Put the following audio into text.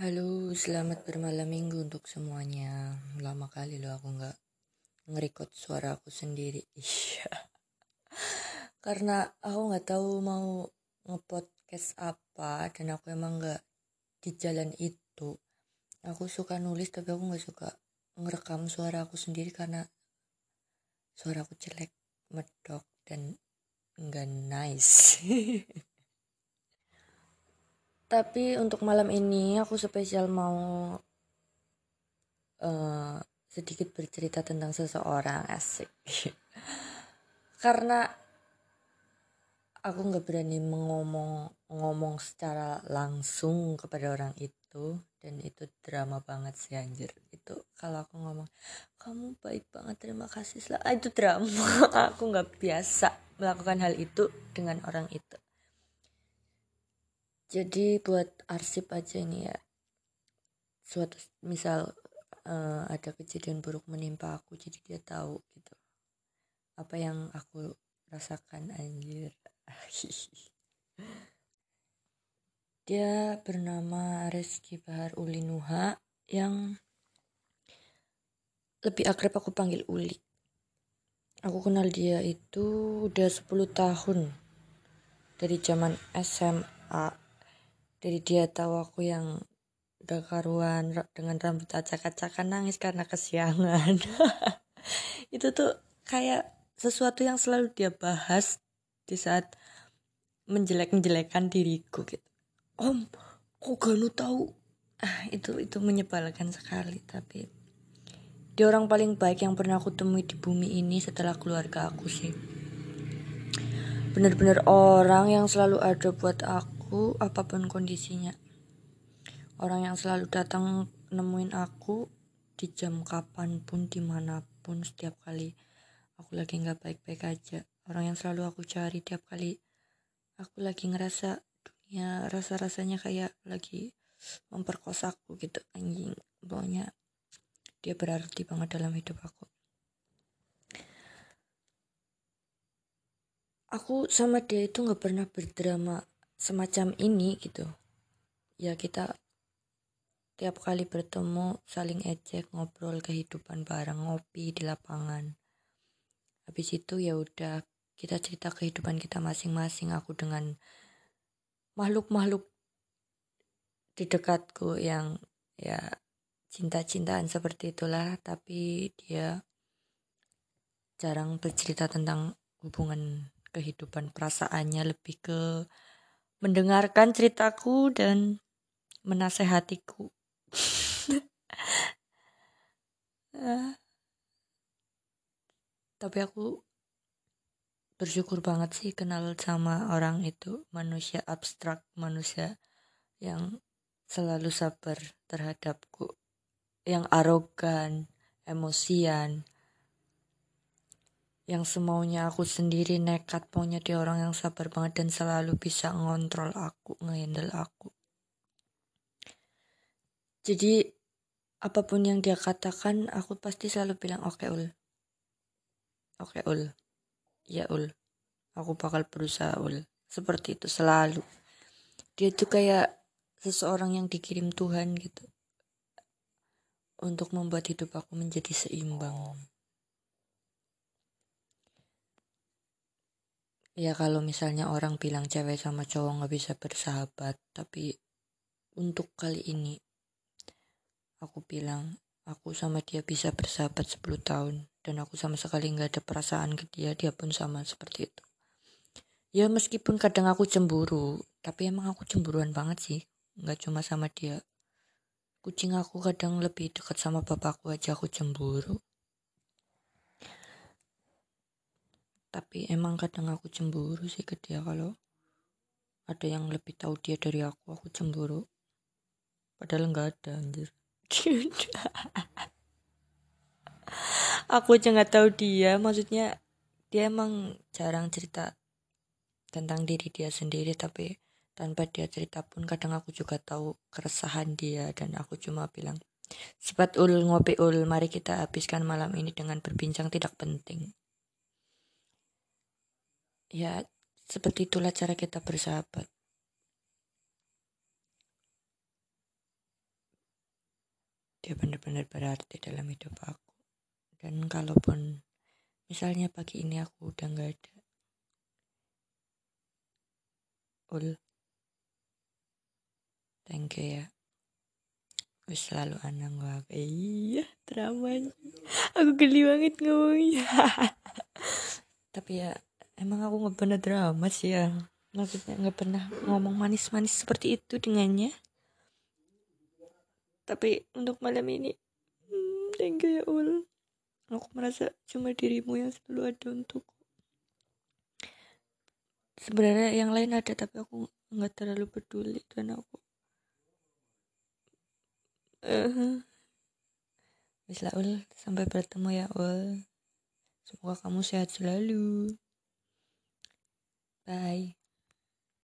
Halo, selamat bermalam minggu untuk semuanya. Lama kali loh aku nggak ngerekod suara aku sendiri. Iya. Karena aku nggak tahu mau ngepodcast apa dan aku emang nggak di jalan itu. Aku suka nulis tapi aku nggak suka ngerekam suara aku sendiri karena suara aku jelek, medok dan nggak nice. Tapi untuk malam ini aku spesial mau uh, sedikit bercerita tentang seseorang asik. Karena aku nggak berani mengomong ngomong secara langsung kepada orang itu dan itu drama banget sih anjir. Itu kalau aku ngomong kamu baik banget terima kasih. Lah itu drama. Aku nggak biasa melakukan hal itu dengan orang itu jadi buat arsip aja ini ya. Suatu misal uh, ada kejadian buruk menimpa aku jadi dia tahu gitu. Apa yang aku rasakan anjir? Dia bernama Reski Bahar Ulinuha yang lebih akrab aku panggil Uli aku kenal dia itu udah 10 tahun. Dari zaman SMA dari dia tahu aku yang karuan dengan rambut acak-acakan nangis karena kesiangan. Itu tuh kayak sesuatu yang selalu dia bahas di saat menjelek-menjelekan diriku gitu. Om kok gak lu tahu? Ah itu itu menyebalkan sekali tapi dia orang paling baik yang pernah aku temui di bumi ini setelah keluarga aku sih. Bener-bener orang yang selalu ada buat aku aku apa pun kondisinya. Orang yang selalu datang nemuin aku di jam kapan pun, di mana pun, setiap kali aku lagi nggak baik-baik aja. Orang yang selalu aku cari tiap kali aku lagi ngerasa dunia rasa-rasanya kayak lagi memperkosaku gitu anjing. Pokoknya dia berarti banget dalam hidup aku. Aku sama dia itu nggak pernah berdrama semacam ini gitu. Ya kita tiap kali bertemu saling ejek ngobrol kehidupan bareng ngopi di lapangan. Habis itu ya udah kita cerita kehidupan kita masing-masing aku dengan makhluk-makhluk di dekatku yang ya cinta-cintaan seperti itulah tapi dia jarang bercerita tentang hubungan kehidupan perasaannya lebih ke mendengarkan ceritaku dan menasehatiku. tapi aku bersyukur banget sih kenal sama orang itu, manusia abstrak, manusia yang selalu sabar terhadapku, yang arogan, emosian, yang semaunya aku sendiri nekat maunya dia orang yang sabar banget dan selalu bisa ngontrol aku ngehandle aku. Jadi apa pun yang dia katakan aku pasti selalu bilang oke okay, ul. Oke okay, ul. Ya ul. Aku bakal berusaha ul. Seperti itu selalu. Dia tuh kayak seseorang yang dikirim Tuhan gitu. Untuk membuat hidup aku menjadi seimbang ya kalau misalnya orang bilang cewek sama cowok nggak bisa bersahabat tapi untuk kali ini aku bilang aku sama dia bisa bersahabat 10 tahun dan aku sama sekali nggak ada perasaan ke dia dia pun sama seperti itu. Ya meskipun kadang aku cemburu tapi emang aku cemburuan banget sih nggak cuma sama dia. Kucing aku kadang lebih dekat sama bapakku aja aku cemburu tapi emang kadang aku cemburu sih ke dia kalau ada yang lebih tahu dia dari aku aku cemburu. Padahal nggak ada anjir. Aku aja nggak tahu dia maksudnya dia emang jarang cerita tentang diri dia sendiri tapi tanpa dia cerita pun kadang aku juga tahu keresahan dia dan aku cuma bilang sifat ul ngopi ul mari kita habiskan malam ini dengan berbincang tidak penting ya seperti itulah cara kita bersahabat. Dia benar-benar berarti dalam hidup aku. Dan kalaupun misalnya pagi ini aku udah nggak ada ul thank you ya. Wis selalu anang gua iya drama aku geli banget ngomongnya. Tapi ya emang aku nggak pernah drama sih ya. Maksudnya nggak pernah ngomong manis-manis seperti itu dengannya. Tapi untuk malam ini hmm, thank you ya ul. Aku merasa cuma dirimu yang selalu ada untukku. Sebenarnya yang lain ada tapi aku nggak terlalu peduli karena aku uh, Wis Ul, sampai bertemu ya Ul. Semoga kamu sehat selalu. 拜。